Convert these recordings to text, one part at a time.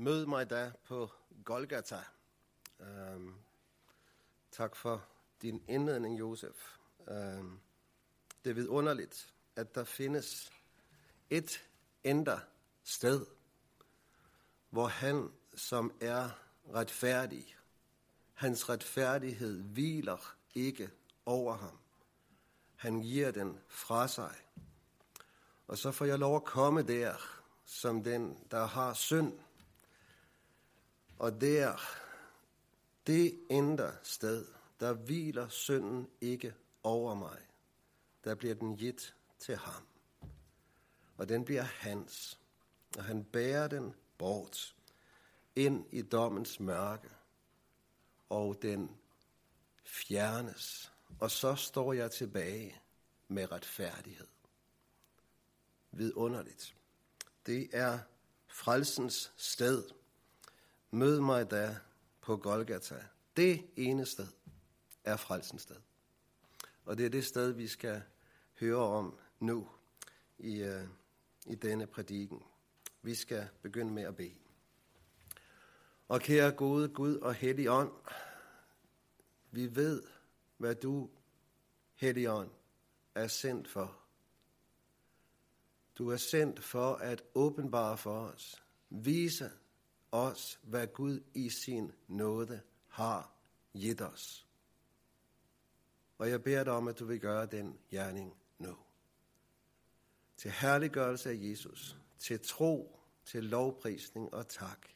Mød mig da på Golgata. Um, tak for din indledning, Josef. Um, det er vidunderligt, at der findes et ender sted, hvor han, som er retfærdig, hans retfærdighed hviler ikke over ham. Han giver den fra sig. Og så får jeg lov at komme der, som den, der har synd. Og der, det ender sted, der hviler synden ikke over mig. Der bliver den givet til ham. Og den bliver hans. Og han bærer den bort ind i dommens mørke. Og den fjernes. Og så står jeg tilbage med retfærdighed. Vidunderligt. Det er frelsens sted. Mød mig da på Golgata. Det ene sted er frelsens sted. Og det er det sted, vi skal høre om nu i, uh, i denne prædiken. Vi skal begynde med at bede. Og kære gode Gud og Hellig Ånd, vi ved, hvad du, Hellig Ånd, er sendt for. Du er sendt for at åbenbare for os, vise os, hvad Gud i sin nåde har givet os. Og jeg beder dig om, at du vil gøre den gerning nu. Til herliggørelse af Jesus, til tro, til lovprisning og tak.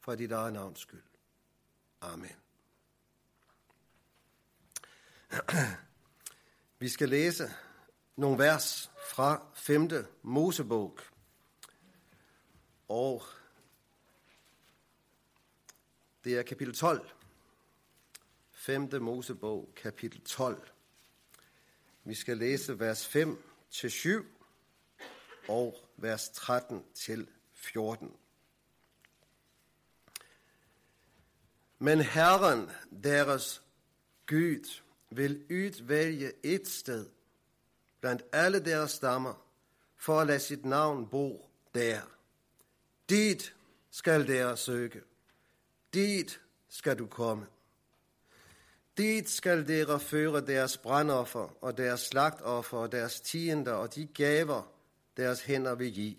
For dit eget navns skyld. Amen. Vi skal læse nogle vers fra 5. Mosebog. Og det er kapitel 12. 5. Mosebog, kapitel 12. Vi skal læse vers 5 til 7 og vers 13 til 14. Men Herren, deres Gud, vil udvælge et sted blandt alle deres stammer, for at lade sit navn bo der. Dit skal der søge. Dit skal du komme. Dit skal dere føre deres brandoffer og deres slagtoffer og deres tiender og de gaver, deres hænder vil give.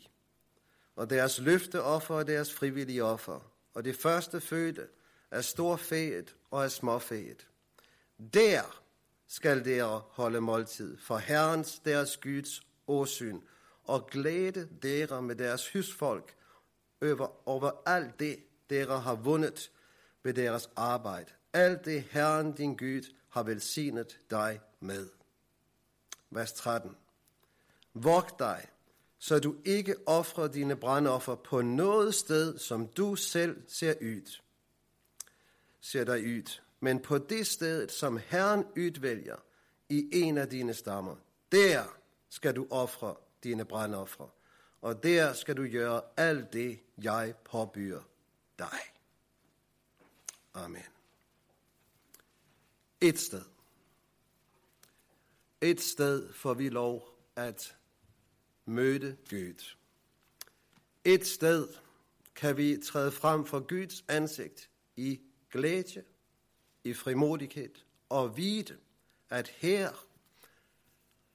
Og deres løfteoffer og deres frivillige offer. Og det første fødte af storfæet og af småfæet. Der skal dere holde måltid for Herrens, deres Guds åsyn, og glæde dere med deres husfolk over, over alt det, dere har vundet ved deres arbejde. Alt det Herren din Gud har velsignet dig med. Vers 13. Vogt dig, så du ikke offrer dine brandoffer på noget sted, som du selv ser ud. Ser dig ud men på det sted, som Herren udvælger i en af dine stammer, der skal du ofre dine brandofre, og der skal du gøre alt det, jeg påbyder dig. Amen. Et sted. Et sted får vi lov at møde Gud. Et sted kan vi træde frem for Guds ansigt i glæde i frimodighed og vide, at her,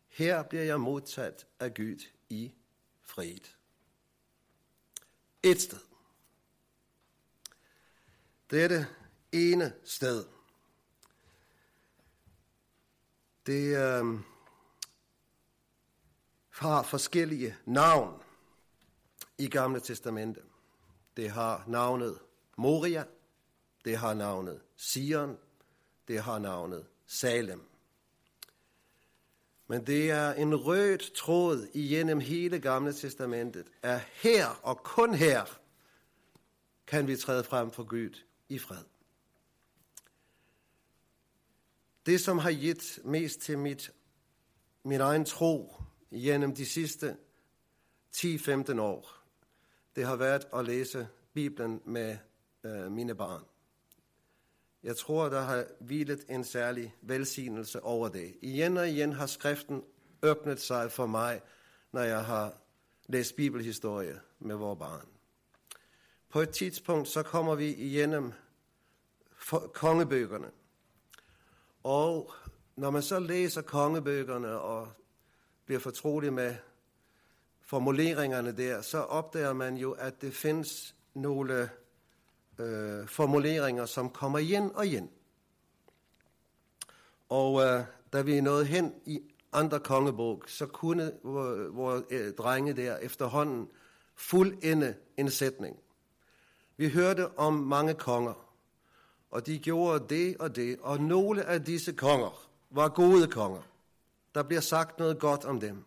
her bliver jeg modsat af Gud i fred. Et sted. Dette ene sted. Det øh, har forskellige navn i Gamle Testamente. Det har navnet Moria, det har navnet Sion, det har navnet Salem. Men det er en rød tråd igennem hele Gamle Testamentet, at her og kun her kan vi træde frem for Gud i fred. Det, som har givet mest til mit, min egen tro gennem de sidste 10-15 år, det har været at læse Bibelen med øh, mine barn. Jeg tror, der har hvilet en særlig velsignelse over det. Igen og igen har skriften åbnet sig for mig, når jeg har læst bibelhistorie med vores barn. På et tidspunkt, så kommer vi igennem kongebøgerne. Og når man så læser kongebøgerne og bliver fortrolig med formuleringerne der, så opdager man jo, at det findes nogle øh, formuleringer, som kommer igen og igen. Og øh, da vi nåede hen i andre kongebog, så kunne vores øh, drenge der efterhånden fuldende en sætning. Vi hørte om mange konger, og de gjorde det og det, og nogle af disse konger var gode konger. Der bliver sagt noget godt om dem.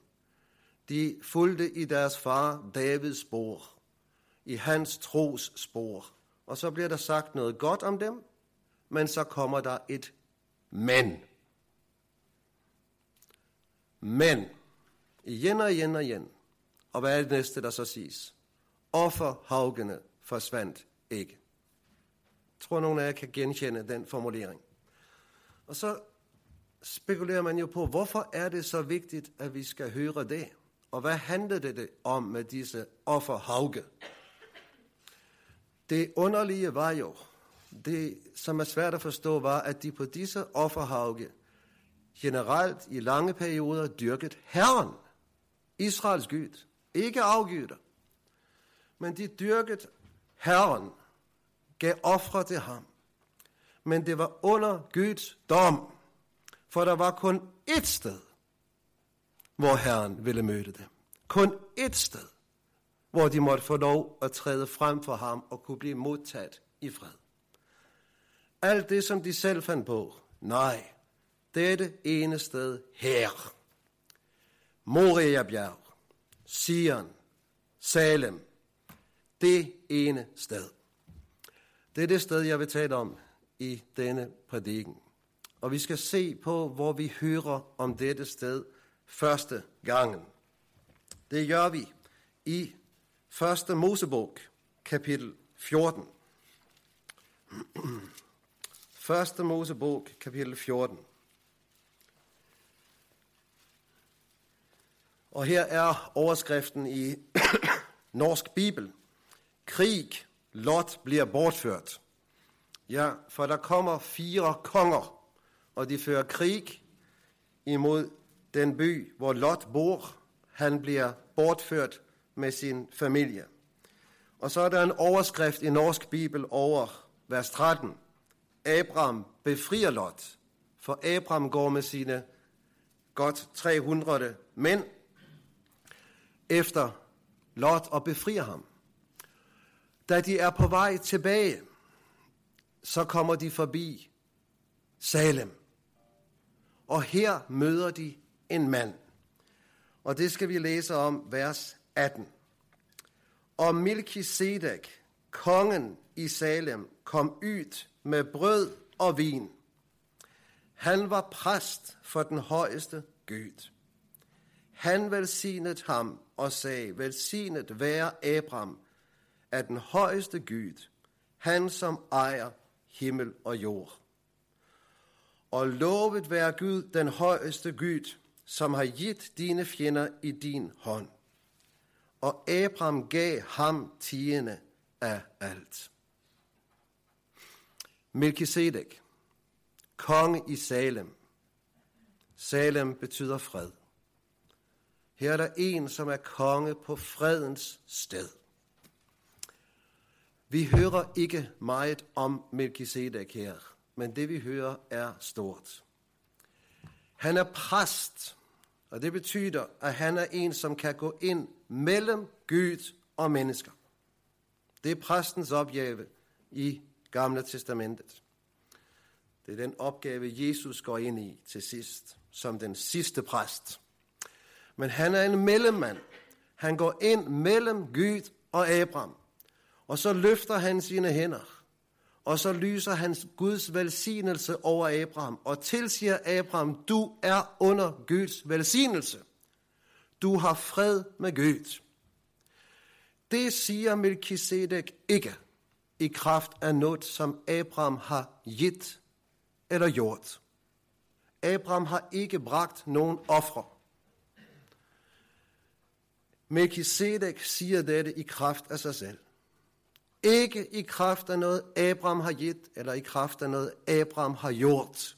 De fulgte i deres far Davids spor, i hans tros spor. Og så bliver der sagt noget godt om dem, men så kommer der et men. Men, igen og igen og igen. Og hvad er det næste, der så siges? Offerhaugene forsvandt ikke. Jeg tror, nogen af jer kan genkende den formulering. Og så spekulerer man jo på, hvorfor er det så vigtigt, at vi skal høre det? Og hvad handlede det om med disse offerhauge? Det underlige var jo, det som er svært at forstå, var, at de på disse offerhauge generelt i lange perioder dyrket Herren, Israels Gud, ikke afgyder. Men de dyrket Herren, gav ofre til ham. Men det var under Guds dom, for der var kun ét sted, hvor Herren ville møde dem. Kun ét sted, hvor de måtte få lov at træde frem for ham og kunne blive modtaget i fred. Alt det, som de selv fandt på, nej, dette ene sted her. Moria bjerg, Sion, Salem, det ene sted. Det er det sted, jeg vil tale om i denne prædiken. Og vi skal se på, hvor vi hører om dette sted første gangen. Det gør vi i 1. Mosebog, kapitel 14. 1. Mosebog, kapitel 14. Og her er overskriften i Norsk Bibel. Krig, Lot bliver bortført. Ja, for der kommer fire konger, og de fører krig imod den by, hvor Lot bor. Han bliver bortført med sin familie. Og så er der en overskrift i Norsk Bibel over vers 13. Abraham befrier Lot, for Abraham går med sine godt 300 mænd efter Lot og befrier ham. Da de er på vej tilbage, så kommer de forbi Salem. Og her møder de en mand. Og det skal vi læse om vers 18. Og Melchisedek, kongen i Salem, kom ud med brød og vin. Han var præst for den højeste Gud. Han velsignede ham og sagde, velsignet være Abraham af den højeste Gud, han som ejer himmel og jord. Og lovet være Gud, den højeste Gud, som har givet dine fjender i din hånd. Og Abraham gav ham tiende af alt. Melchizedek, konge i Salem. Salem betyder fred. Her er der en, som er konge på fredens sted. Vi hører ikke meget om Melchizedek her, men det vi hører er stort. Han er præst, og det betyder, at han er en, som kan gå ind mellem Gud og mennesker. Det er præstens opgave i Gamle Testamentet. Det er den opgave, Jesus går ind i til sidst, som den sidste præst. Men han er en mellemmand. Han går ind mellem Gud og Abraham. Og så løfter han sine hænder. Og så lyser hans Guds velsignelse over Abraham. Og tilsiger Abraham, du er under Guds velsignelse. Du har fred med Gud. Det siger Melchizedek ikke i kraft af noget, som Abraham har givet eller gjort. Abraham har ikke bragt nogen ofre. Melchizedek siger dette i kraft af sig selv. Ikke i kraft af noget, Abraham har givet, eller i kraft af noget, Abraham har gjort.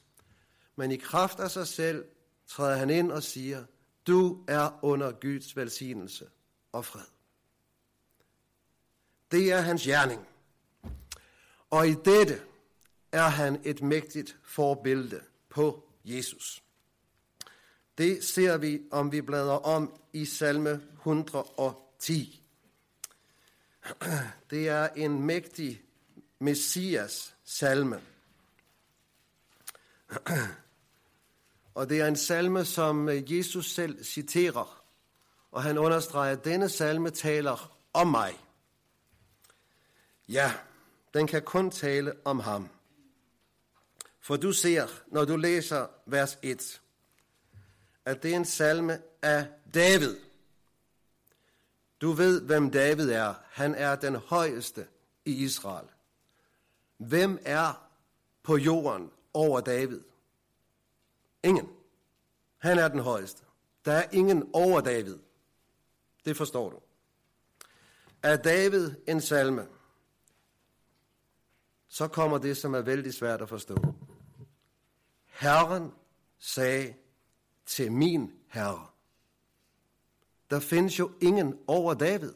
Men i kraft af sig selv træder han ind og siger, du er under Guds velsignelse og fred. Det er hans gerning. Og i dette er han et mægtigt forbillede på Jesus. Det ser vi, om vi bladrer om i salme 110. Det er en mægtig messias salme. Og det er en salme, som øh, Jesus selv citerer. Og han understreger, at denne salme taler om mig. Ja, den kan kun tale om ham. For du ser, når du læser vers 1, at det er en salme af David. Du ved, hvem David er. Han er den højeste i Israel. Hvem er på jorden over David? Ingen. Han er den højeste. Der er ingen over David. Det forstår du. Er David en salme, så kommer det, som er vældig svært at forstå. Herren sagde til min herre. Der findes jo ingen over David.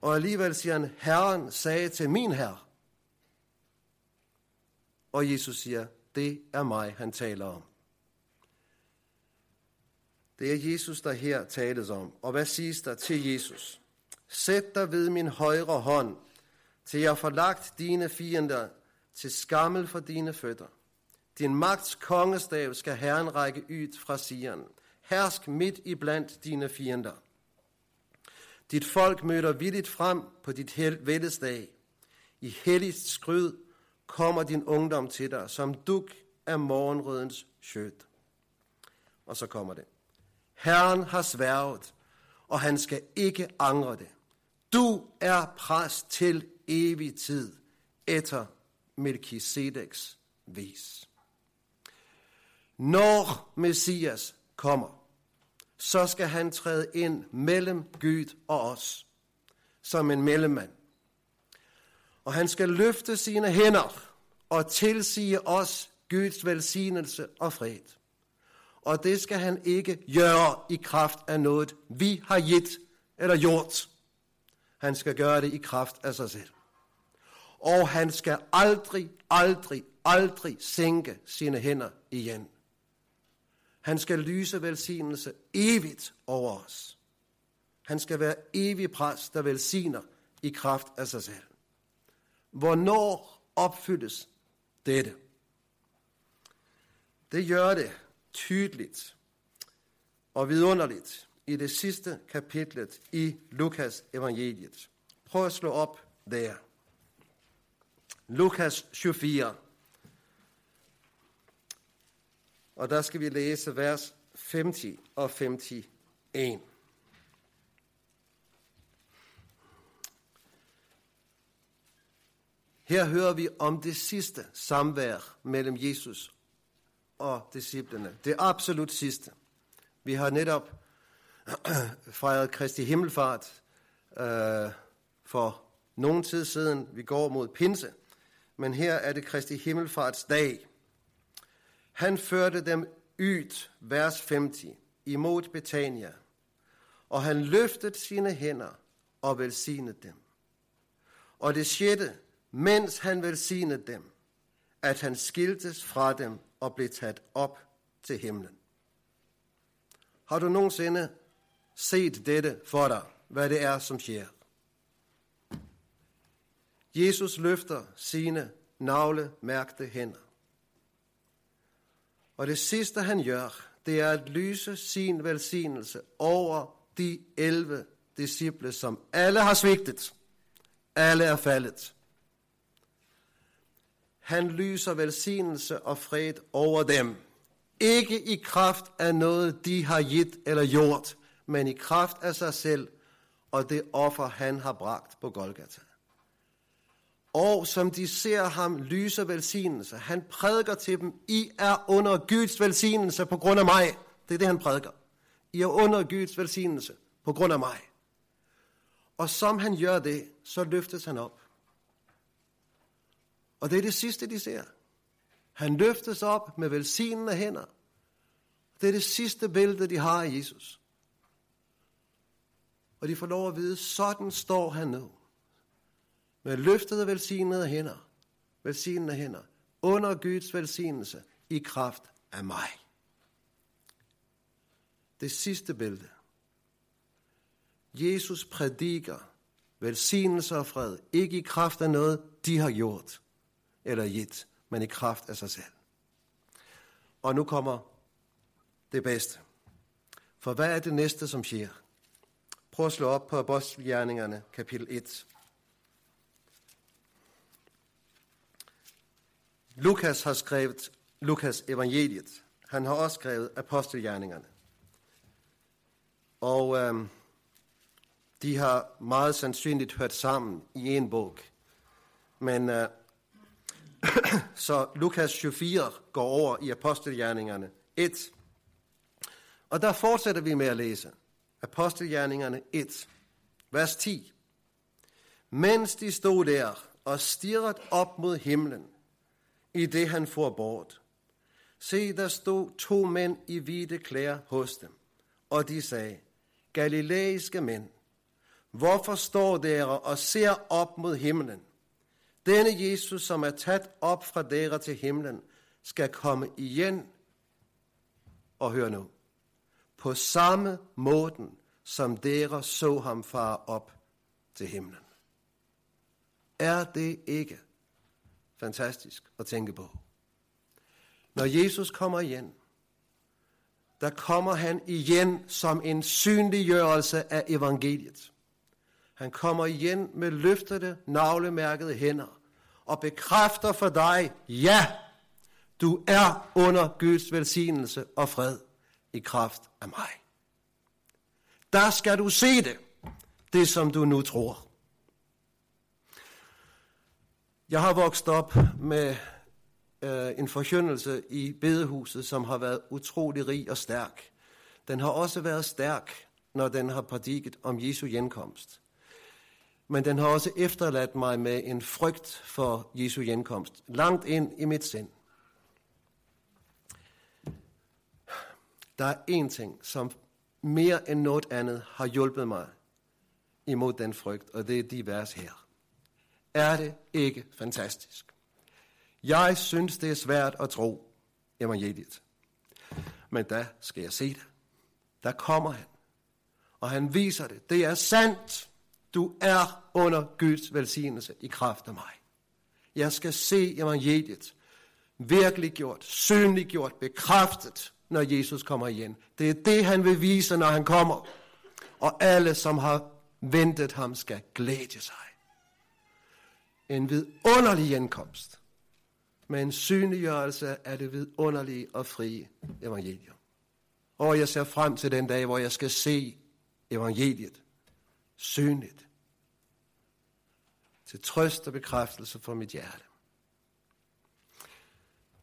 Og alligevel siger han, Herren sagde til min herre. Og Jesus siger, det er mig, han taler om. Det er Jesus, der her tales om. Og hvad siges der til Jesus? Sæt dig ved min højre hånd, til jeg får lagt dine fiender til skammel for dine fødder. Din magts kongestav skal Herren række ud fra Sion. Hersk midt i blandt dine fjender. Dit folk møder villigt frem på dit vældesdag. I helligst skryd kommer din ungdom til dig, som duk af morgenrødens skød. Og så kommer det. Herren har sværget, og han skal ikke angre det. Du er præst til evig tid, etter Melchisedeks vis. Når Messias kommer, så skal han træde ind mellem Gud og os, som en mellemmand. Og han skal løfte sine hænder og tilsige os Guds velsignelse og fred. Og det skal han ikke gøre i kraft af noget, vi har givet eller gjort. Han skal gøre det i kraft af sig selv. Og han skal aldrig, aldrig, aldrig sænke sine hænder igen. Han skal lyse velsignelse evigt over os. Han skal være evig præst, der velsigner i kraft af sig selv. Hvornår opfyldes dette? Det gør det tydeligt og vidunderligt i det sidste kapitlet i Lukas evangeliet. Prøv at slå op der. Lukas 24. Og der skal vi læse vers 50 og 51. Her hører vi om det sidste samvær mellem Jesus og disciplene. Det absolut sidste. Vi har netop fejret Kristi Himmelfart øh, for nogen tid siden. Vi går mod pinse, men her er det Kristi Himmelfarts dag. Han førte dem ud, vers 50, imod Betania, og han løftede sine hænder og velsignede dem. Og det skete, mens han velsignede dem, at han skiltes fra dem og blev taget op til himlen. Har du nogensinde set dette for dig, hvad det er, som sker? Jesus løfter sine navlemærkte hænder. Og det sidste han gør, det er at lyse sin velsignelse over de 11 disciple, som alle har svigtet. Alle er faldet. Han lyser velsignelse og fred over dem. Ikke i kraft af noget, de har givet eller gjort, men i kraft af sig selv og det offer, han har bragt på Golgata. Og som de ser ham lyse velsignelse, han prædiker til dem, I er under Guds velsignelse på grund af mig. Det er det, han prædiker. I er under Guds velsignelse på grund af mig. Og som han gør det, så løftes han op. Og det er det sidste, de ser. Han løftes op med velsignende hænder. Det er det sidste billede, de har af Jesus. Og de får lov at vide, sådan står han nu. Med løftede velsignede hænder. Velsignede hænder. Under Guds velsignelse i kraft af mig. Det sidste billede. Jesus prædiker velsignelse og fred, ikke i kraft af noget, de har gjort eller givet, men i kraft af sig selv. Og nu kommer det bedste. For hvad er det næste, som sker? Prøv at slå op på Apostelgjerningerne, kapitel 1. Lukas har skrevet Lukas evangeliet. Han har også skrevet Apostelgjerningerne. Og øhm, de har meget sandsynligt hørt sammen i en bog. Men øh, så Lukas 24 går over i Apostelgjerningerne 1. Og der fortsætter vi med at læse. Apostelgjerningerne 1, vers 10. Mens de stod der og stirrede op mod himlen, i det han får bort. Se, der stod to mænd i hvide klæder hos dem, og de sagde, Galilæiske mænd, hvorfor står dere og ser op mod himlen? Denne Jesus, som er taget op fra dere til himlen, skal komme igen. Og hør nu. På samme måde, som dere så ham fare op til himlen. Er det ikke fantastisk at tænke på? Når Jesus kommer igen, der kommer han igen som en synliggørelse af evangeliet. Han kommer igen med løftede, navlemærkede hænder og bekræfter for dig, ja, du er under Guds velsignelse og fred i kraft af mig. Der skal du se det, det som du nu tror. Jeg har vokset op med øh, en forkyndelse i bedehuset, som har været utrolig rig og stærk. Den har også været stærk, når den har prædiket om Jesu genkomst. Men den har også efterladt mig med en frygt for Jesu genkomst, langt ind i mit sind. Der er én ting, som mere end noget andet har hjulpet mig imod den frygt, og det er de vers her. Er det ikke fantastisk? Jeg synes, det er svært at tro evangeliet. Men der skal jeg se det. Der kommer han. Og han viser det. Det er sandt. Du er under Guds velsignelse i kraft af mig. Jeg skal se evangeliet virkelig gjort, synligt gjort, bekræftet, når Jesus kommer igen. Det er det, han vil vise, når han kommer. Og alle, som har ventet ham, skal glæde sig. En vidunderlig genkomst med en synliggørelse af det vidunderlige og frie evangelium. Og jeg ser frem til den dag, hvor jeg skal se evangeliet synligt. Til trøst og bekræftelse for mit hjerte.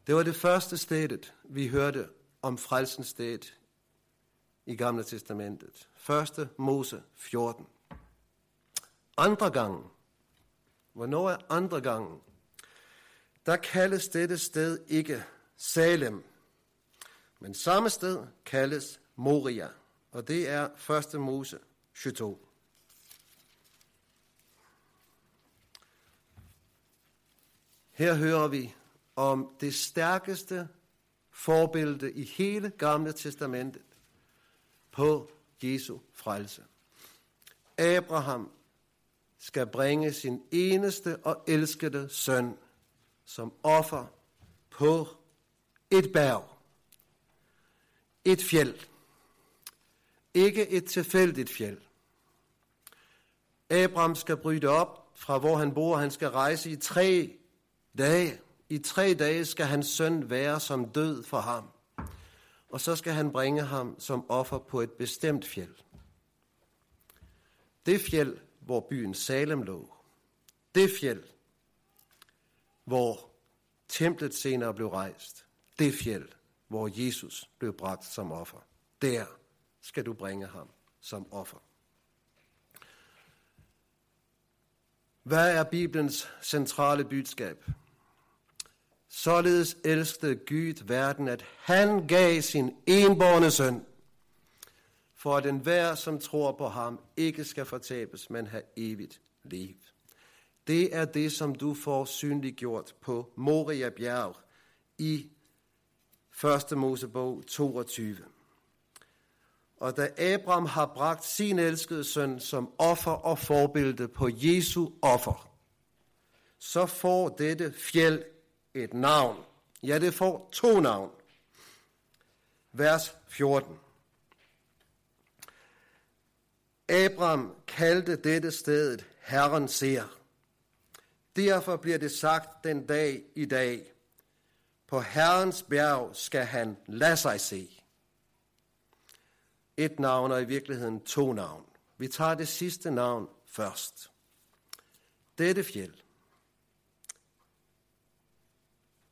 Det var det første stedet, vi hørte om frelsens sted i Gamle Testamentet. Første Mose 14. Andre gangen, hvornår er andre gangen, der kaldes dette sted ikke Salem, men samme sted kaldes Moria, og det er 1. Mose 22. Her hører vi om det stærkeste forbillede i hele Gamle Testamentet på Jesu frelse. Abraham skal bringe sin eneste og elskede søn som offer på et bjerg, et fjeld, ikke et tilfældigt fjeld. Abraham skal bryde op fra hvor han bor, han skal rejse i tre dage. I tre dage skal hans søn være som død for ham. Og så skal han bringe ham som offer på et bestemt fjeld. Det fjeld, hvor byen Salem lå. Det fjeld, hvor templet senere blev rejst. Det fjeld, hvor Jesus blev bragt som offer. Der skal du bringe ham som offer. Hvad er Bibelens centrale budskab? Således elskede Gud verden, at han gav sin enborne søn, for at enhver, som tror på ham, ikke skal fortabes, men have evigt liv. Det er det, som du får synliggjort på Moria bjerg i 1. Mosebog 22. Og da Abraham har bragt sin elskede søn som offer og forbillede på Jesu offer, så får dette fjeld et navn. Ja, det får to navn. Vers 14. Abraham kaldte dette stedet Herren ser. Derfor bliver det sagt den dag i dag. På Herrens bjerg skal han lade sig se. Et navn og i virkeligheden to navn. Vi tager det sidste navn først. Dette fjeld,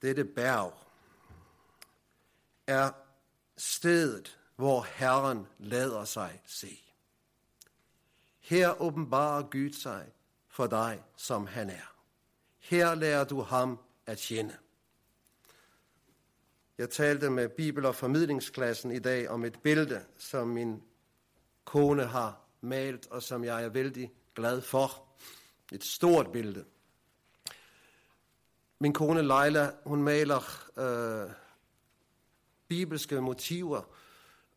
dette bjerg, er stedet, hvor Herren lader sig se. Her åbenbarer Gud sig for dig, som han er. Her lærer du ham at kende. Jeg talte med Bibel- og formidlingsklassen i dag om et billede, som min kone har malet, og som jeg er vældig glad for. Et stort billede. Min kone Leila, hun maler øh, bibelske motiver,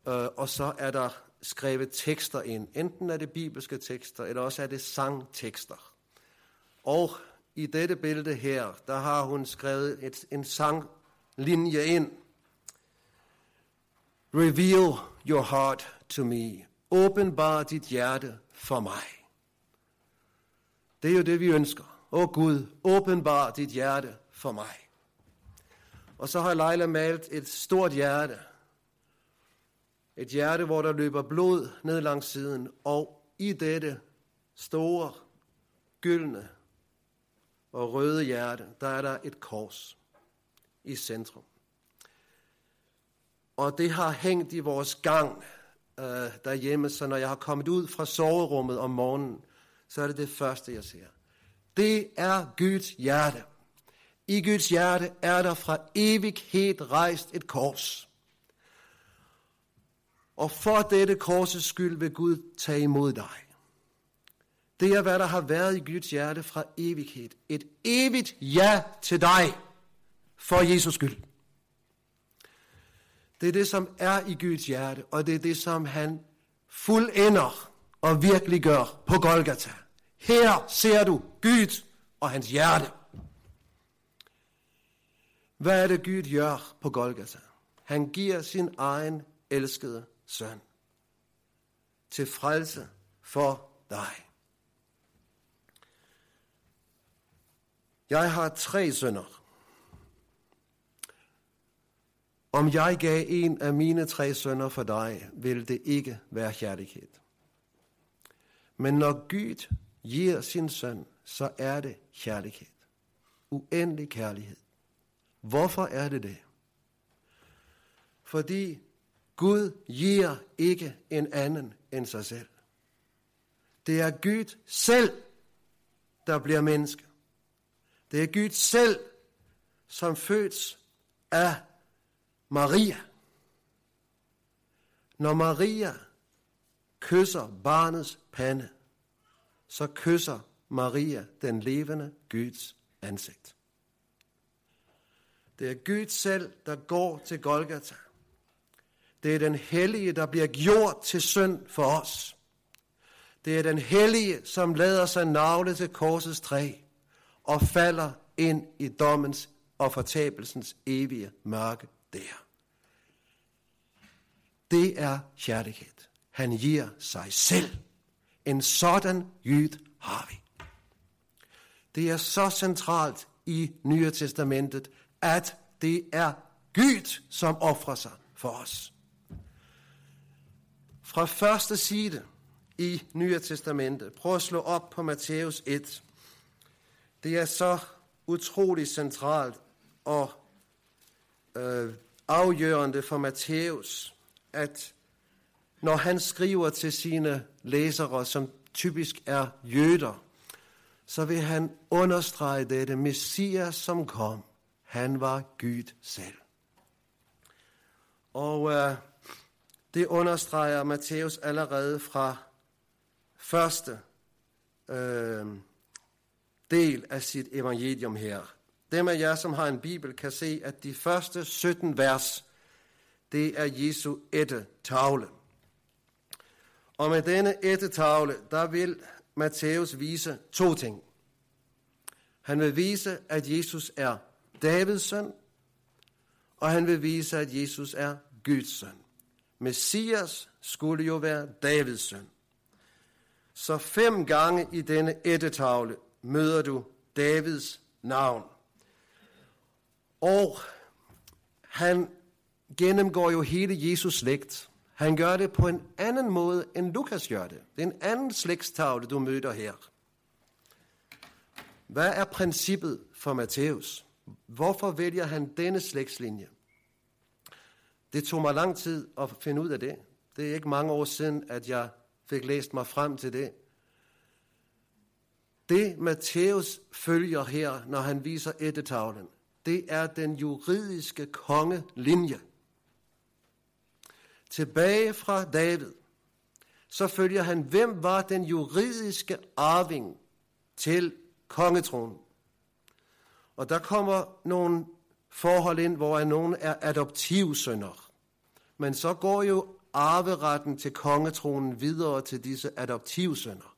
øh, og så er der skrevet tekster ind. Enten er det bibelske tekster, eller også er det sangtekster. Og i dette billede her, der har hun skrevet et, en sanglinje ind. Reveal your heart to me. Åbenbar dit hjerte for mig. Det er jo det, vi ønsker. Åh Gud, åbenbar dit hjerte for mig. Og så har Leila malet et stort hjerte. Et hjerte, hvor der løber blod ned langs siden, og i dette store, gyldne og røde hjerte, der er der et kors i centrum. Og det har hængt i vores gang øh, derhjemme, så når jeg har kommet ud fra soverummet om morgenen, så er det det første, jeg ser. Det er Guds hjerte. I Guds hjerte er der fra evighed rejst et kors. Og for dette korsets skyld vil Gud tage imod dig. Det er, hvad der har været i Guds hjerte fra evighed. Et evigt ja til dig for Jesus skyld. Det er det, som er i Guds hjerte, og det er det, som han fuldender og virkelig gør på Golgata. Her ser du Gud og hans hjerte. Hvad er det, Gud gør på Golgata? Han giver sin egen elskede søn til frelse for dig. Jeg har tre sønner. Om jeg gav en af mine tre sønner for dig, ville det ikke være kærlighed. Men når Gud giver sin søn, så er det kærlighed. Uendelig kærlighed. Hvorfor er det det? Fordi Gud giver ikke en anden end sig selv. Det er Gud selv, der bliver menneske. Det er Gud selv, som føds af Maria. Når Maria kysser barnets pande, så kysser Maria den levende Guds ansigt. Det er Gud selv, der går til Golgata. Det er den hellige, der bliver gjort til synd for os. Det er den hellige, som lader sig navle til korsets træ og falder ind i dommens og fortabelsens evige mørke der. Det er kærlighed. Han giver sig selv. En sådan jyd har vi. Det er så centralt i Nye Testamentet, at det er Gud, som offrer sig for os. Fra første side i Nye Testamente. prøv at slå op på Matthæus 1. Det er så utrolig centralt og øh, afgørende for Matthæus, at når han skriver til sine læsere, som typisk er jøder, så vil han understrege dette. Messias, som kom, han var Gud selv. Og øh, det understreger Matthæus allerede fra første øh, del af sit evangelium her. Dem af jer, som har en bibel, kan se, at de første 17 vers, det er Jesu ette tavle. Og med denne ette tavle, der vil Matthæus vise to ting. Han vil vise, at Jesus er Davids søn, og han vil vise, at Jesus er Guds søn. Messias skulle jo være Davids søn. Så fem gange i denne ættetavle møder du Davids navn. Og han gennemgår jo hele Jesus slægt. Han gør det på en anden måde, end Lukas gør det. Det er en anden slægtstavle, du møder her. Hvad er princippet for Matthæus? Hvorfor vælger han denne slægtslinje? Det tog mig lang tid at finde ud af det. Det er ikke mange år siden, at jeg fik læst mig frem til det. Det Matthæus følger her, når han viser ættetavlen, det er den juridiske kongelinje. Tilbage fra David, så følger han, hvem var den juridiske arving til kongetronen. Og der kommer nogle forhold ind, hvor nogen er adoptivsønner. Men så går jo arveretten til kongetronen videre til disse adoptivsønner.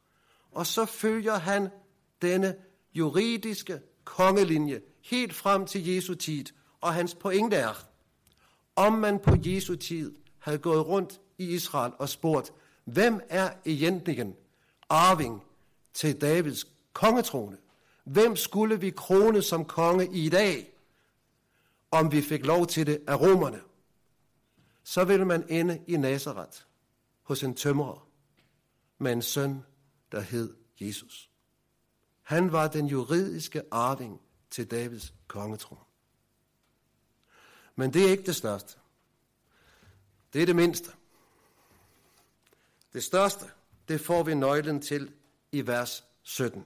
Og så følger han denne juridiske kongelinje helt frem til Jesu tid. Og hans pointe er, om man på Jesu tid havde gået rundt i Israel og spurgt, hvem er egentlig arving til Davids kongetrone? Hvem skulle vi krone som konge i dag, om vi fik lov til det af romerne? Så ville man ende i Nazareth hos en tømrer med en søn, der hed Jesus. Han var den juridiske arving til Davids kongetron. Men det er ikke det største. Det er det mindste. Det største, det får vi nøglen til i vers 17.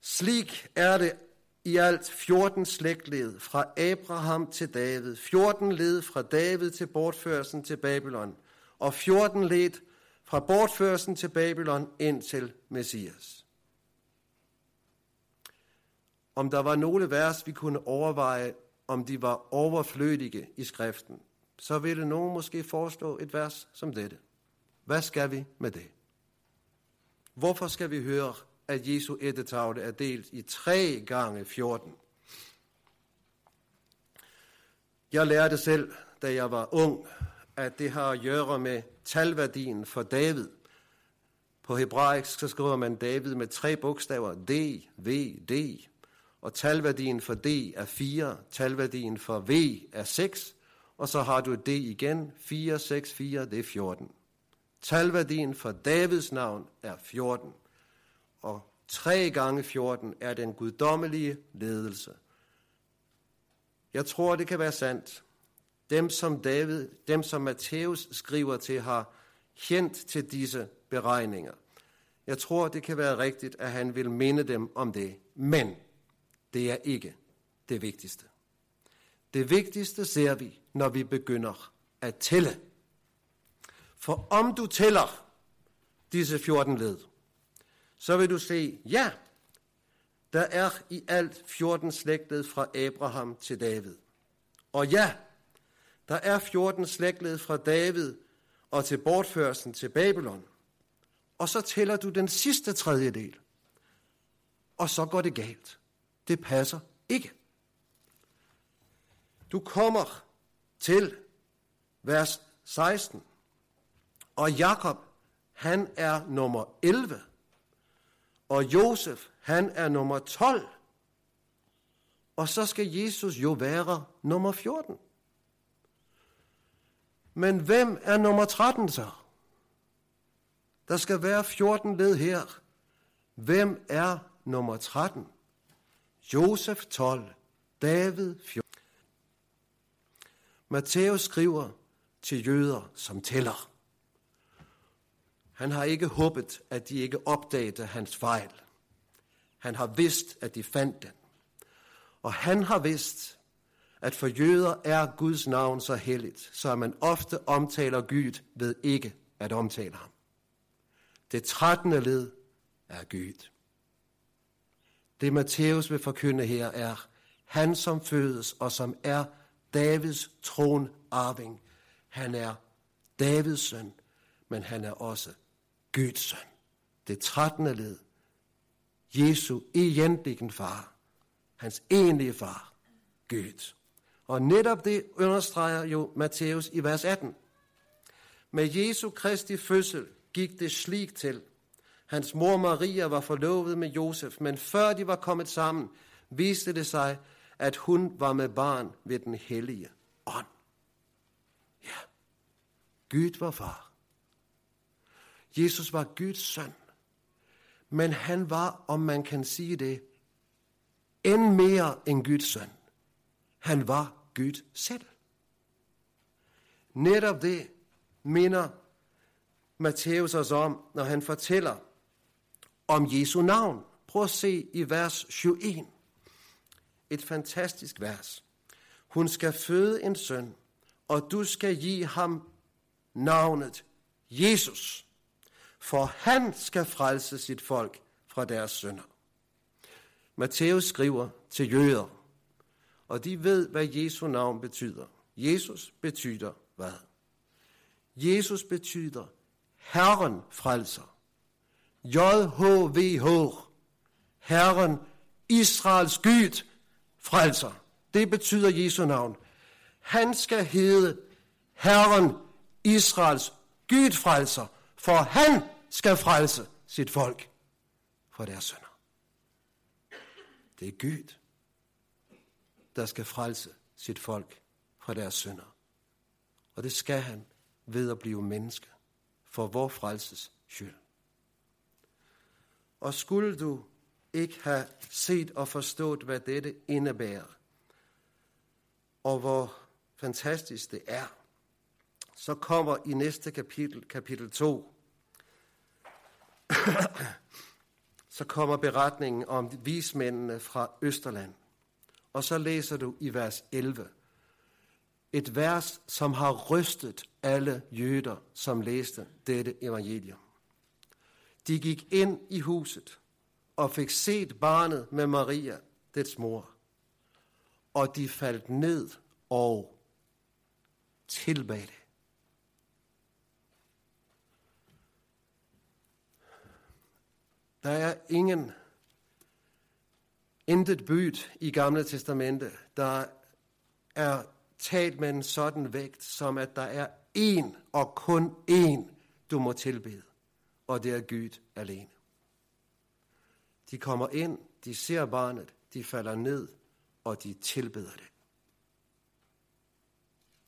Slik er det i alt 14 slægtled fra Abraham til David, 14 led fra David til bortførelsen til Babylon, og 14 led fra bortførelsen til Babylon ind til Messias. Om der var nogle vers, vi kunne overveje, om de var overflødige i skriften, så ville nogen måske foreslå et vers som dette. Hvad skal vi med det? Hvorfor skal vi høre at Jesu ættetavle er delt i 3 gange 14. Jeg lærte selv, da jeg var ung, at det har at gøre med talværdien for David. På hebraisk så skriver man David med tre bogstaver, D, V, D. Og talværdien for D er 4, talværdien for V er 6, og så har du D igen, 4, 6, 4, det er 14. Talværdien for Davids navn er 14 og 3 gange 14 er den guddommelige ledelse. Jeg tror, det kan være sandt. Dem, som David, dem, som Matthæus skriver til, har kendt til disse beregninger. Jeg tror, det kan være rigtigt, at han vil minde dem om det. Men det er ikke det vigtigste. Det vigtigste ser vi, når vi begynder at tælle. For om du tæller disse 14 led, så vil du se, ja, der er i alt 14 slægtled fra Abraham til David. Og ja, der er 14 slægtled fra David og til bortførelsen til Babylon. Og så tæller du den sidste tredjedel. Og så går det galt. Det passer ikke. Du kommer til vers 16. Og Jakob, han er nummer 11 og Josef, han er nummer 12. Og så skal Jesus jo være nummer 14. Men hvem er nummer 13 så? Der skal være 14 led her. Hvem er nummer 13? Josef 12, David 14. Matthæus skriver til jøder, som tæller. Han har ikke håbet, at de ikke opdagede hans fejl. Han har vidst, at de fandt den. Og han har vidst, at for jøder er Guds navn så helligt, så man ofte omtaler Gud ved ikke at omtale ham. Det 13. led er Gud. Det Matthæus vil forkynde her er, han som fødes og som er Davids tronarving. Han er Davids søn, men han er også Guds søn. Det 13. led. Jesu egentlige far. Hans egentlige far. Gud. Og netop det understreger jo Matthæus i vers 18. Med Jesu Kristi fødsel gik det slik til. Hans mor Maria var forlovet med Josef, men før de var kommet sammen, viste det sig, at hun var med barn ved den hellige ånd. Ja, Gud var far. Jesus var Guds søn. Men han var, om man kan sige det, end mere end Guds søn. Han var Gud selv. Netop det minder Matthæus os om, når han fortæller om Jesu navn. Prøv at se i vers 21. Et fantastisk vers. Hun skal føde en søn, og du skal give ham navnet Jesus, for han skal frelse sit folk fra deres sønder. Matthæus skriver til jøder, og de ved, hvad Jesu navn betyder. Jesus betyder hvad? Jesus betyder Herren frelser. JHVH. Herren Israels Gud frelser. Det betyder Jesu navn. Han skal hedde Herren Israels Gud frelser, for han skal frelse sit folk fra deres sønder. Det er Gud, der skal frelse sit folk fra deres sønder. Og det skal han ved at blive menneske for vor frelses skyld. Og skulle du ikke have set og forstået, hvad dette indebærer, og hvor fantastisk det er, så kommer i næste kapitel, kapitel 2, så kommer beretningen om vismændene fra Østerland. Og så læser du i vers 11, et vers, som har rystet alle jøder, som læste dette evangelium. De gik ind i huset og fik set barnet med Maria, dets mor. Og de faldt ned og tilbad det. Der er ingen, intet byt i Gamle Testamente, der er talt med en sådan vægt, som at der er én og kun én, du må tilbede, og det er Gud alene. De kommer ind, de ser barnet, de falder ned, og de tilbeder det.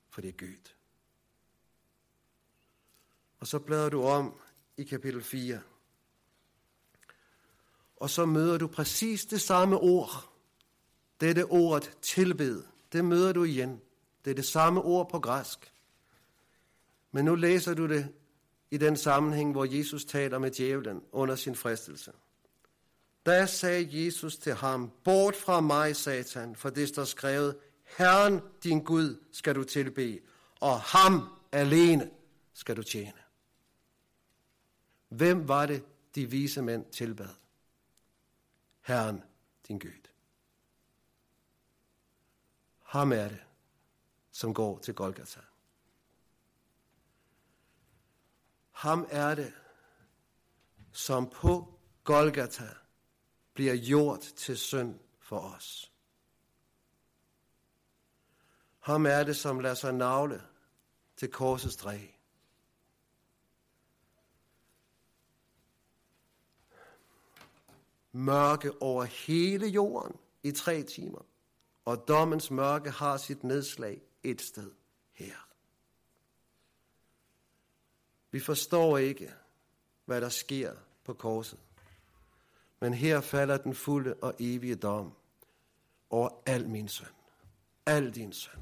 For det er Gud. Og så bladrer du om i kapitel 4. Og så møder du præcis det samme ord. Dette ordet tilbed, det møder du igen. Det er det samme ord på græsk. Men nu læser du det i den sammenhæng, hvor Jesus taler med djævlen under sin fristelse. Da sagde Jesus til ham, bort fra mig, satan, for det står skrevet, Herren din Gud skal du tilbe, og ham alene skal du tjene. Hvem var det, de vise mænd tilbad? Herren din Gud. Ham er det, som går til Golgata. Ham er det, som på Golgata bliver gjort til synd for os. Ham er det, som lader sig navle til korsets dræg. Mørke over hele jorden i tre timer, og dommens mørke har sit nedslag et sted her. Vi forstår ikke, hvad der sker på korset. Men her falder den fulde og evige dom over al min søn. Al din søn.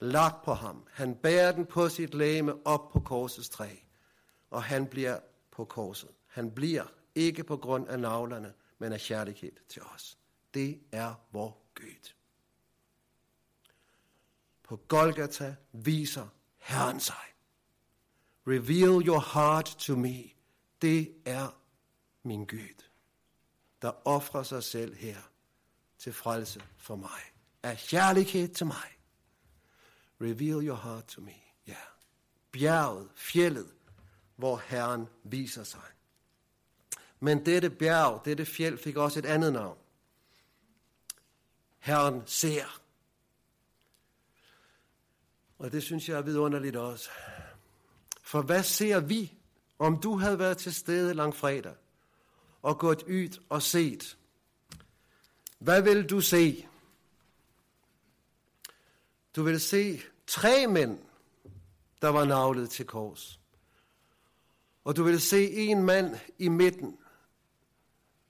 Lagt på ham. Han bærer den på sit læme op på korsets træ. Og han bliver på korset. Han bliver ikke på grund af navlerne, men af kærlighed til os. Det er vor Gud. På Golgata viser Herren sig. Reveal your heart to me. Det er min Gud, der offrer sig selv her til frelse for mig. Af kærlighed til mig. Reveal your heart to me. Ja. Yeah. Bjerget, fjellet, hvor Herren viser sig. Men dette bjerg, dette fjeld fik også et andet navn. Herren ser. Og det synes jeg er vidunderligt også. For hvad ser vi, om du havde været til stede langfredag og gået ud og set? Hvad vil du se? Du vil se tre mænd, der var navlet til kors. Og du vil se en mand i midten,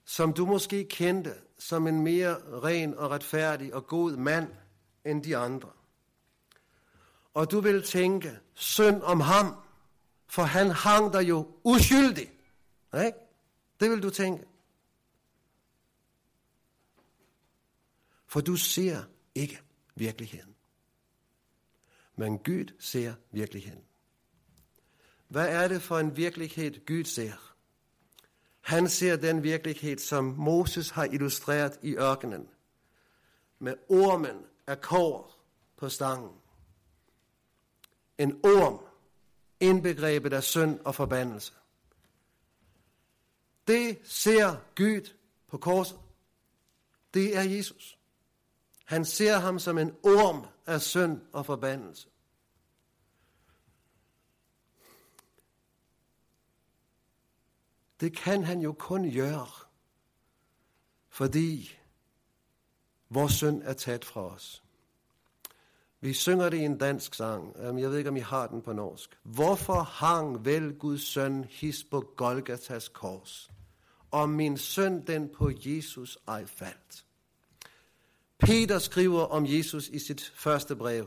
som du måske kendte som en mere ren og retfærdig og god mand end de andre. Og du vil tænke synd om ham, for han hang der jo uskyldig. Ikke? Det vil du tænke. For du ser ikke virkeligheden. Men Gud ser virkeligheden. Hvad er det for en virkelighed, Gud ser? Han ser den virkelighed, som Moses har illustreret i ørkenen. Med ormen af kår på stangen. En orm, indbegrebet af synd og forbandelse. Det ser Gud på korset. Det er Jesus. Han ser ham som en orm af synd og forbandelse. Det kan han jo kun gøre, fordi vores søn er taget fra os. Vi synger det i en dansk sang. Jeg ved ikke, om I har den på norsk. Hvorfor hang vel Guds søn his på Golgatas kors? Og min søn den på Jesus ej faldt. Peter skriver om Jesus i sit første brev.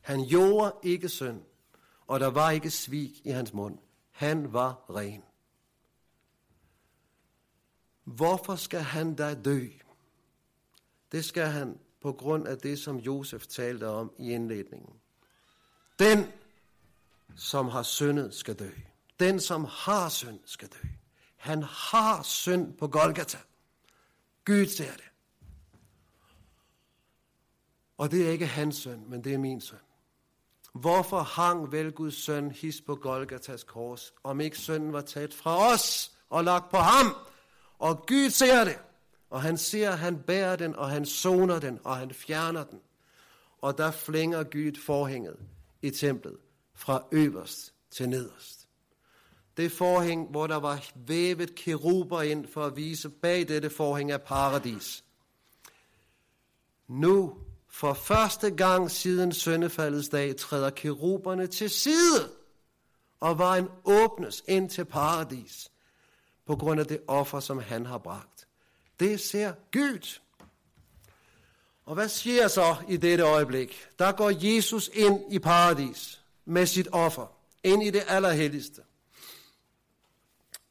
Han gjorde ikke synd, og der var ikke svig i hans mund. Han var ren. Hvorfor skal han da dø? Det skal han på grund af det, som Josef talte om i indledningen. Den, som har syndet, skal dø. Den, som har synd, skal dø. Han har synd på Golgata. Gud ser det. Og det er ikke hans søn, men det er min søn. Hvorfor hang vel Guds søn his på Golgatas kors, om ikke sønnen var taget fra os og lagt på ham? Og Gud ser det. Og han ser, at han bærer den, og han soner den, og han fjerner den. Og der flænger Gud forhænget i templet fra øverst til nederst. Det forhæng, hvor der var vævet keruber ind for at vise bag dette forhæng af paradis. Nu, for første gang siden søndefaldets dag, træder keruberne til side, og vejen åbnes ind til paradis på grund af det offer, som han har bragt. Det ser Gud. Og hvad sker så i dette øjeblik? Der går Jesus ind i paradis med sit offer, ind i det allerhelligste.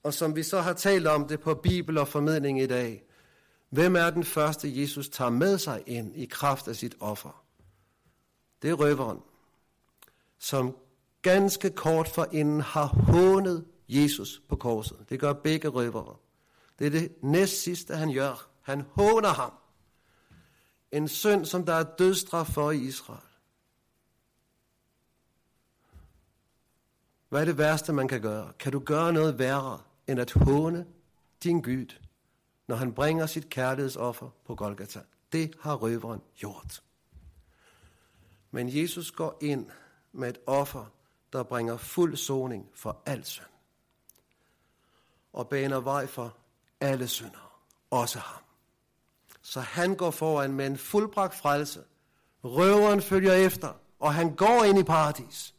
Og som vi så har talt om det på Bibel og formidling i dag, hvem er den første, Jesus tager med sig ind i kraft af sit offer? Det er røveren, som ganske kort forinden har hånet Jesus på korset. Det gør begge røvere. Det er det næst sidste, han gør. Han håner ham. En synd, som der er dødstraf for i Israel. Hvad er det værste, man kan gøre? Kan du gøre noget værre, end at håne din Gud, når han bringer sit kærlighedsoffer på Golgata? Det har røveren gjort. Men Jesus går ind med et offer, der bringer fuld soning for al synd og baner vej for alle syndere, også ham. Så han går foran med en fuldbragt frelse. Røveren følger efter, og han går ind i paradis.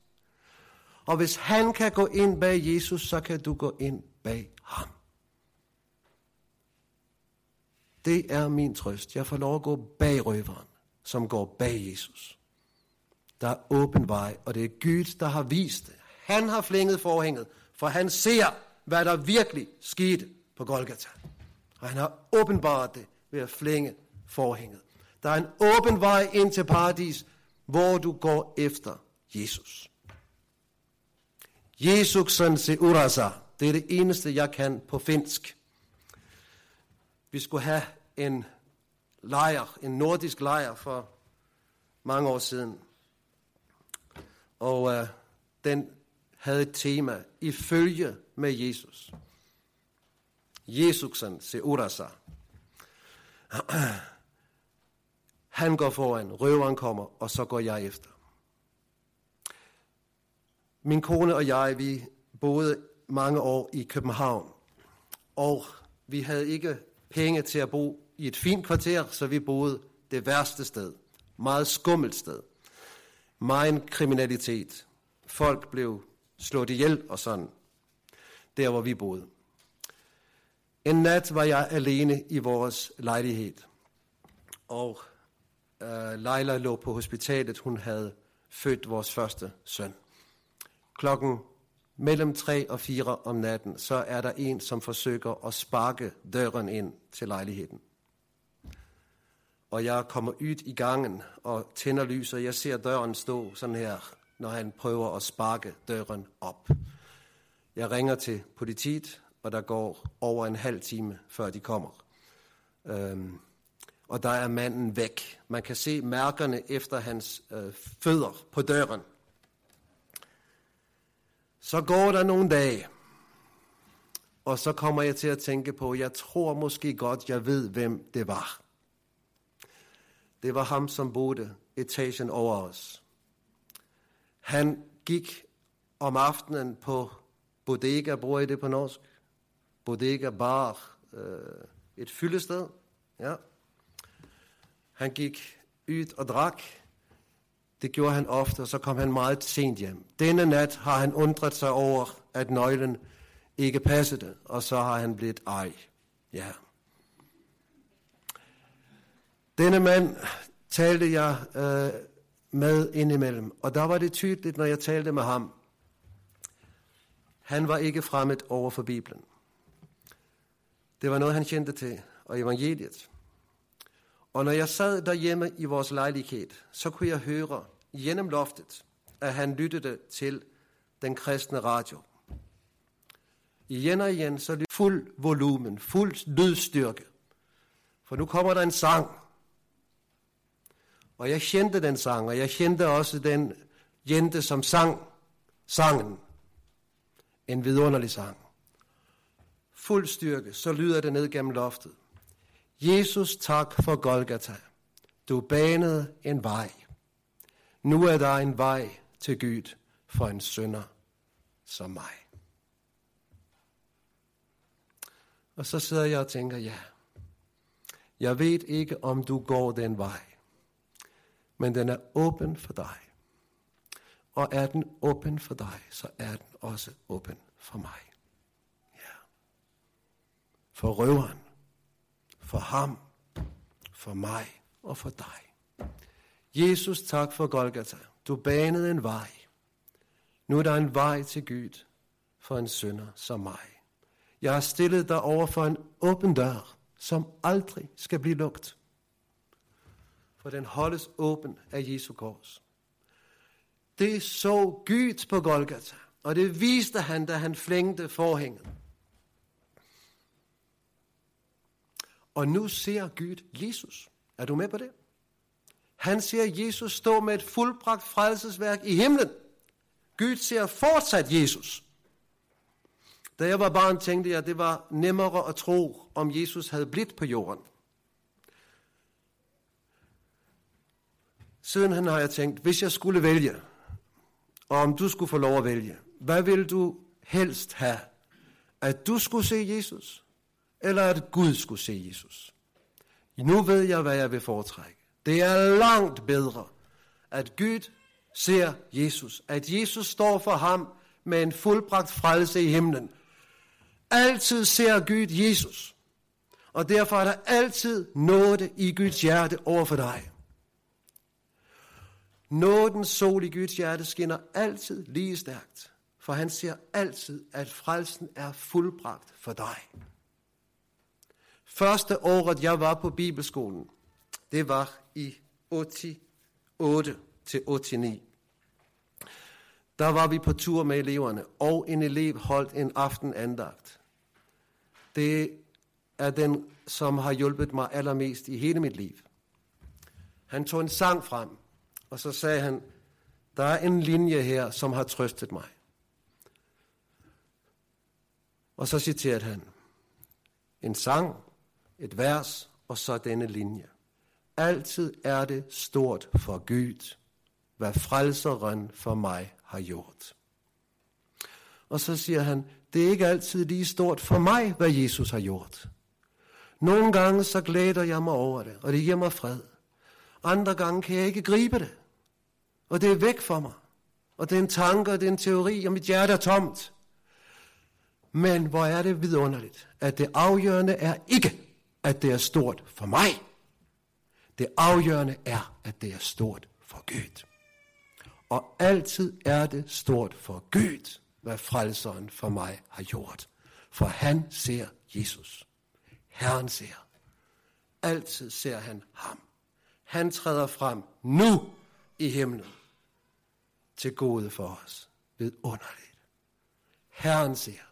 Og hvis han kan gå ind bag Jesus, så kan du gå ind bag ham. Det er min trøst. Jeg får lov at gå bag røveren, som går bag Jesus. Der er åben vej, og det er Gud, der har vist det. Han har flænget forhænget, for han ser, hvad der virkelig skete på Golgata. Og han har åbenbart det ved at flænge forhænget. Der er en åben vej ind til paradis, hvor du går efter Jesus. Jesuksen se urasa. Det er det eneste, jeg kan på finsk. Vi skulle have en lejr, en nordisk lejr for mange år siden. Og øh, den havde et tema, ifølge med Jesus. Jesusen se urasa. Han går foran, røveren kommer, og så går jeg efter. Min kone og jeg, vi boede mange år i København, og vi havde ikke penge til at bo i et fint kvarter, så vi boede det værste sted. Meget skummelt sted. Meget kriminalitet. Folk blev slået ihjel og sådan. Der, hvor vi boede. En nat var jeg alene i vores lejlighed. Og øh, Leila lå på hospitalet. Hun havde født vores første søn. Klokken mellem 3 og 4 om natten, så er der en, som forsøger at sparke døren ind til lejligheden. Og jeg kommer ud i gangen og tænder lys, og jeg ser døren stå sådan her, når han prøver at sparke døren op. Jeg ringer til politiet, og der går over en halv time, før de kommer. Øhm, og der er manden væk. Man kan se mærkerne efter hans øh, fødder på døren. Så går der nogle dage, og så kommer jeg til at tænke på, jeg tror måske godt, jeg ved, hvem det var. Det var ham, som boede etagen over os. Han gik om aftenen på bodega, bruger I det på norsk? Bodega bar, øh, et fyldested. Ja. Han gik ud og drak, det gjorde han ofte, og så kom han meget sent hjem. Denne nat har han undret sig over, at nøglen ikke passede, og så har han blivet ej. Ja. Denne mand talte jeg øh, med indimellem, og der var det tydeligt, når jeg talte med ham. Han var ikke fremmed over for Bibelen. Det var noget, han kendte til, og evangeliet. Og når jeg sad derhjemme i vores lejlighed, så kunne jeg høre gennem loftet, at han lyttede til den kristne radio. Igen og igen, så lyttede fuld volumen, fuld lydstyrke. For nu kommer der en sang. Og jeg kendte den sang, og jeg kendte også den jente, som sang sangen. En vidunderlig sang. Fuld styrke, så lyder det ned gennem loftet. Jesus, tak for Golgata. Du banede en vej. Nu er der en vej til Gud for en sønder som mig. Og så sidder jeg og tænker, ja, jeg ved ikke, om du går den vej, men den er åben for dig. Og er den åben for dig, så er den også åben for mig. Ja. For røveren, for ham, for mig og for dig. Jesus, tak for Golgata. Du banede en vej. Nu er der en vej til Gud for en sønder som mig. Jeg har stillet dig over for en åben dør, som aldrig skal blive lukket. For den holdes åben af Jesu kors. Det så Gud på Golgata, og det viste han, da han flængte forhænget. Og nu ser Gud Jesus. Er du med på det? Han ser Jesus stå med et fuldbragt frelsesværk i himlen. Gud ser fortsat Jesus. Da jeg var barn, tænkte jeg, at det var nemmere at tro, om Jesus havde blivet på jorden. Siden har jeg tænkt, hvis jeg skulle vælge, og om du skulle få lov at vælge, hvad vil du helst have? At du skulle se Jesus, eller at Gud skulle se Jesus? Nu ved jeg, hvad jeg vil foretrække. Det er langt bedre, at Gud ser Jesus. At Jesus står for ham med en fuldbragt frelse i himlen. Altid ser Gud Jesus. Og derfor er der altid noget i Guds hjerte over for dig. Nådens sol i Guds hjerte skinner altid lige stærkt. For han ser altid, at frelsen er fuldbragt for dig. Første året, jeg var på bibelskolen, det var i 88 til 89. Der var vi på tur med eleverne, og en elev holdt en aftenandagt. Det er den, som har hjulpet mig allermest i hele mit liv. Han tog en sang frem, og så sagde han, der er en linje her, som har trøstet mig. Og så citerede han, en sang, et vers, og så denne linje. Altid er det stort for Gud, hvad frelseren for mig har gjort. Og så siger han, det er ikke altid lige stort for mig, hvad Jesus har gjort. Nogle gange så glæder jeg mig over det, og det giver mig fred. Andre gange kan jeg ikke gribe det, og det er væk for mig. Og det er en tanke, og det er en teori, og mit hjerte er tomt. Men hvor er det vidunderligt, at det afgørende er ikke, at det er stort for mig. Det afgørende er, at det er stort for Gud. Og altid er det stort for Gud, hvad frelseren for mig har gjort. For han ser Jesus. Herren ser. Altid ser han ham. Han træder frem nu i himlen til gode for os. underligt. Herren siger.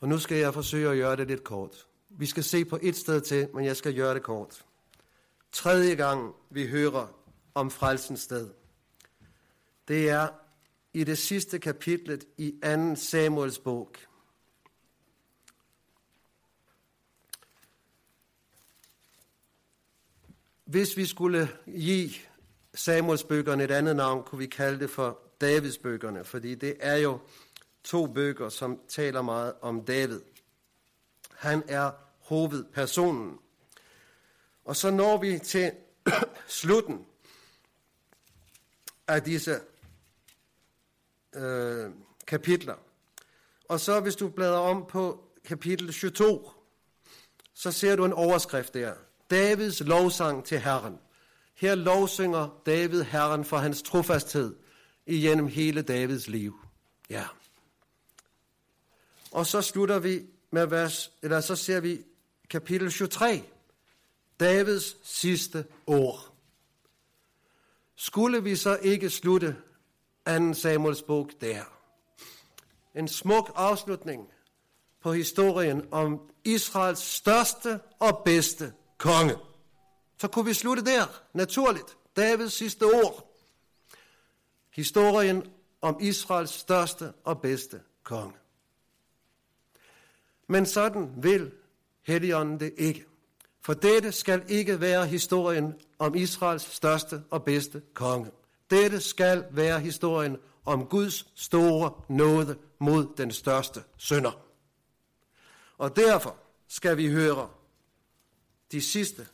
Og nu skal jeg forsøge at gøre det lidt kort. Vi skal se på et sted til, men jeg skal gøre det kort. Tredje gang vi hører om frelsens sted. Det er i det sidste kapitlet i 2. Samuels bog. Hvis vi skulle give Samuels bøgerne et andet navn, kunne vi kalde det for Davids bøgerne, fordi det er jo to bøger, som taler meget om David. Han er hovedpersonen. Og så når vi til slutten af disse øh, kapitler. Og så hvis du bladrer om på kapitel 22, så ser du en overskrift der. Davids lovsang til Herren. Her lovsynger David Herren for hans trofasthed igennem hele Davids liv. Ja. Og så slutter vi med vers, eller så ser vi kapitel 23. Davids sidste ord. Skulle vi så ikke slutte 2. Samuels bog der? En smuk afslutning på historien om Israels største og bedste konge. Så kunne vi slutte der, naturligt. Davids sidste ord. Historien om Israels største og bedste konge. Men sådan vil Helligånden det ikke. For dette skal ikke være historien om Israels største og bedste konge. Dette skal være historien om Guds store nåde mod den største sønder. Og derfor skal vi høre de sidste.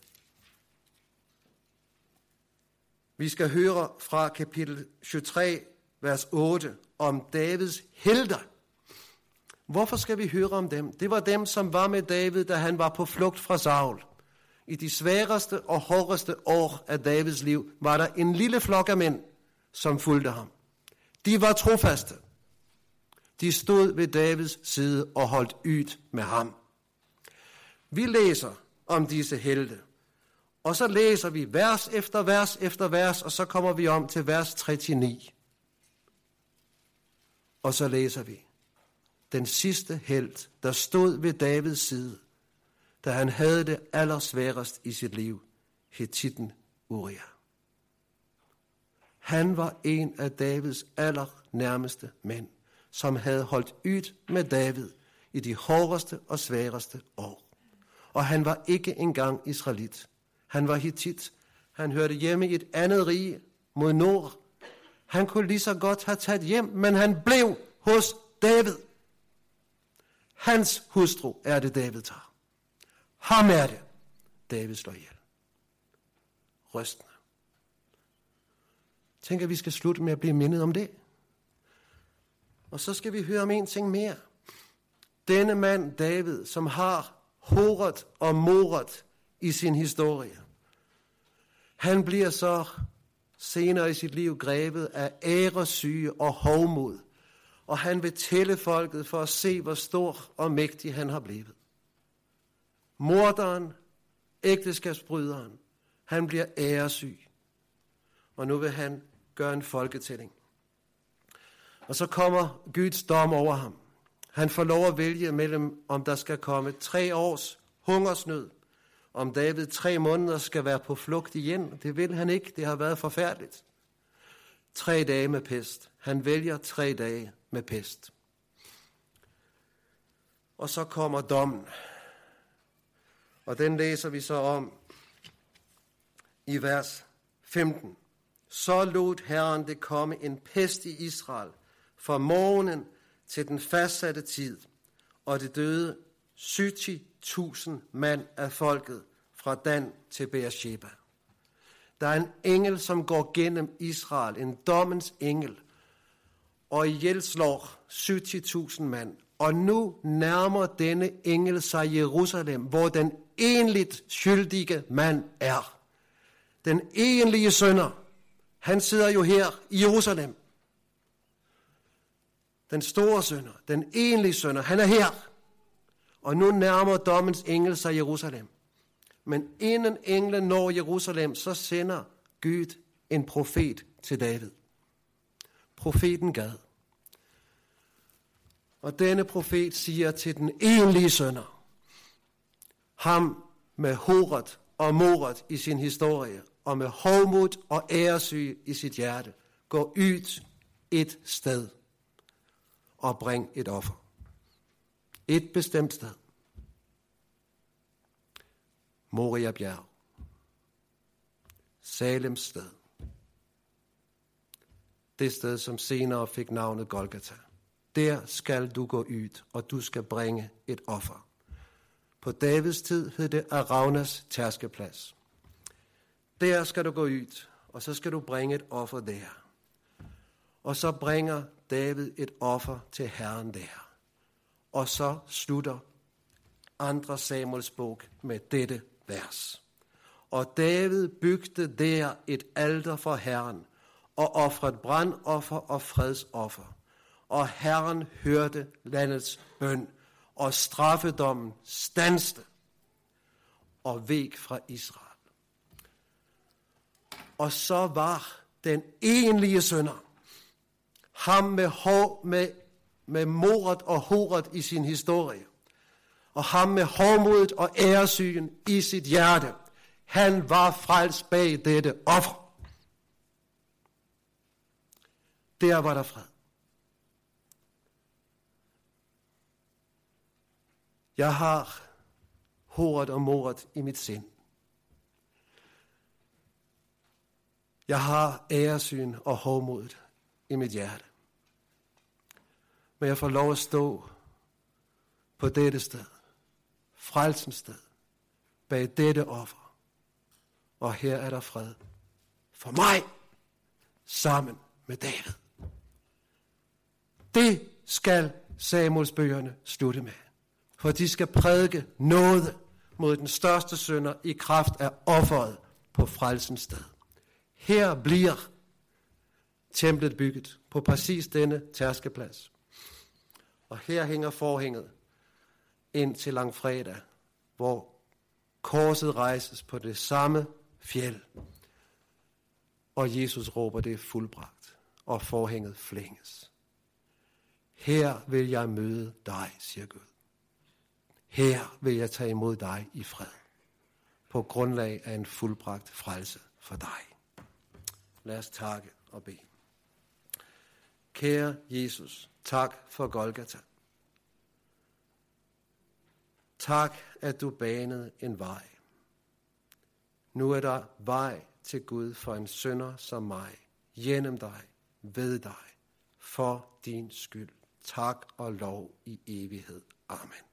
Vi skal høre fra kapitel 23, vers 8, om Davids helter. Hvorfor skal vi høre om dem? Det var dem, som var med David, da han var på flugt fra Saul. I de sværeste og hårdeste år af Davids liv var der en lille flok af mænd, som fulgte ham. De var trofaste. De stod ved Davids side og holdt ydt med ham. Vi læser om disse helte. Og så læser vi vers efter vers efter vers, og så kommer vi om til vers 39. Og så læser vi, den sidste held, der stod ved Davids side, da han havde det allersværest i sit liv, Hittiten Uria. Han var en af Davids allernærmeste mænd, som havde holdt ydt med David i de hårdeste og sværeste år. Og han var ikke engang israelit. Han var hittit. Han hørte hjemme i et andet rige mod nord. Han kunne lige så godt have taget hjem, men han blev hos David. Hans hustru er det, David tager. Ham er det, David slår ihjel. Rystende. Tænk, at vi skal slutte med at blive mindet om det. Og så skal vi høre om en ting mere. Denne mand, David, som har horet og moret i sin historie. Han bliver så senere i sit liv grebet af æresyge og hovmod, og han vil tælle folket for at se, hvor stor og mægtig han har blevet. Morderen, ægteskabsbryderen, han bliver æresyg, og nu vil han gøre en folketælling. Og så kommer Guds dom over ham. Han får lov at vælge mellem, om der skal komme tre års hungersnød, om David tre måneder skal være på flugt igen. Det vil han ikke. Det har været forfærdeligt. Tre dage med pest. Han vælger tre dage med pest. Og så kommer dommen. Og den læser vi så om i vers 15. Så lod Herren det komme en pest i Israel fra morgenen til den fastsatte tid, og det døde 1000 mand af folket fra Dan til Beersheba. Der er en engel, som går gennem Israel, en dommens engel, og ihjel slår 70.000 mand. Og nu nærmer denne engel sig Jerusalem, hvor den enligt skyldige mand er. Den enlige sønder, han sidder jo her i Jerusalem. Den store sønder, den enlige sønder, han er her. Og nu nærmer dommens engel sig Jerusalem. Men inden englen når Jerusalem, så sender Gud en profet til David. Profeten Gad. Og denne profet siger til den enlige sønder, ham med horet og moret i sin historie, og med hovmod og æresyge i sit hjerte, gå ud et sted og bring et offer. Et bestemt sted. Moria bjerg. Salems sted. Det sted, som senere fik navnet Golgata. Der skal du gå ud, og du skal bringe et offer. På Davids tid hed det Aravnas tærskeplads. Der skal du gå ud, og så skal du bringe et offer der. Og så bringer David et offer til Herren der. Og så slutter andre Samuels bog med dette vers. Og David bygde der et alter for Herren, og offrede brandoffer og fredsoffer. Og Herren hørte landets bøn, og straffedommen stanste og væk fra Israel. Og så var den enlige sønder, ham med, hår, med, med moret og horet i sin historie, og ham med hårdmodet og æresygen i sit hjerte. Han var frelst bag dette offer. Der var der fred. Jeg har horet og moret i mit sind. Jeg har æresyn og hårdmodet i mit hjerte. Men jeg får lov at stå på dette sted frelsens sted, bag dette offer. Og her er der fred for mig, sammen med David. Det skal Samuels bøgerne slutte med. For de skal prædike noget mod den største sønder i kraft af offeret på frelsens sted. Her bliver templet bygget på præcis denne tærskeplads. Og her hænger forhænget ind til langfredag, hvor korset rejses på det samme fjeld. Og Jesus råber, det er fuldbragt, og forhænget flænges. Her vil jeg møde dig, siger Gud. Her vil jeg tage imod dig i fred, på grundlag af en fuldbragt frelse for dig. Lad os takke og bede. Kære Jesus, tak for Golgata. Tak, at du banede en vej. Nu er der vej til Gud for en sønder som mig, gennem dig, ved dig, for din skyld. Tak og lov i evighed. Amen.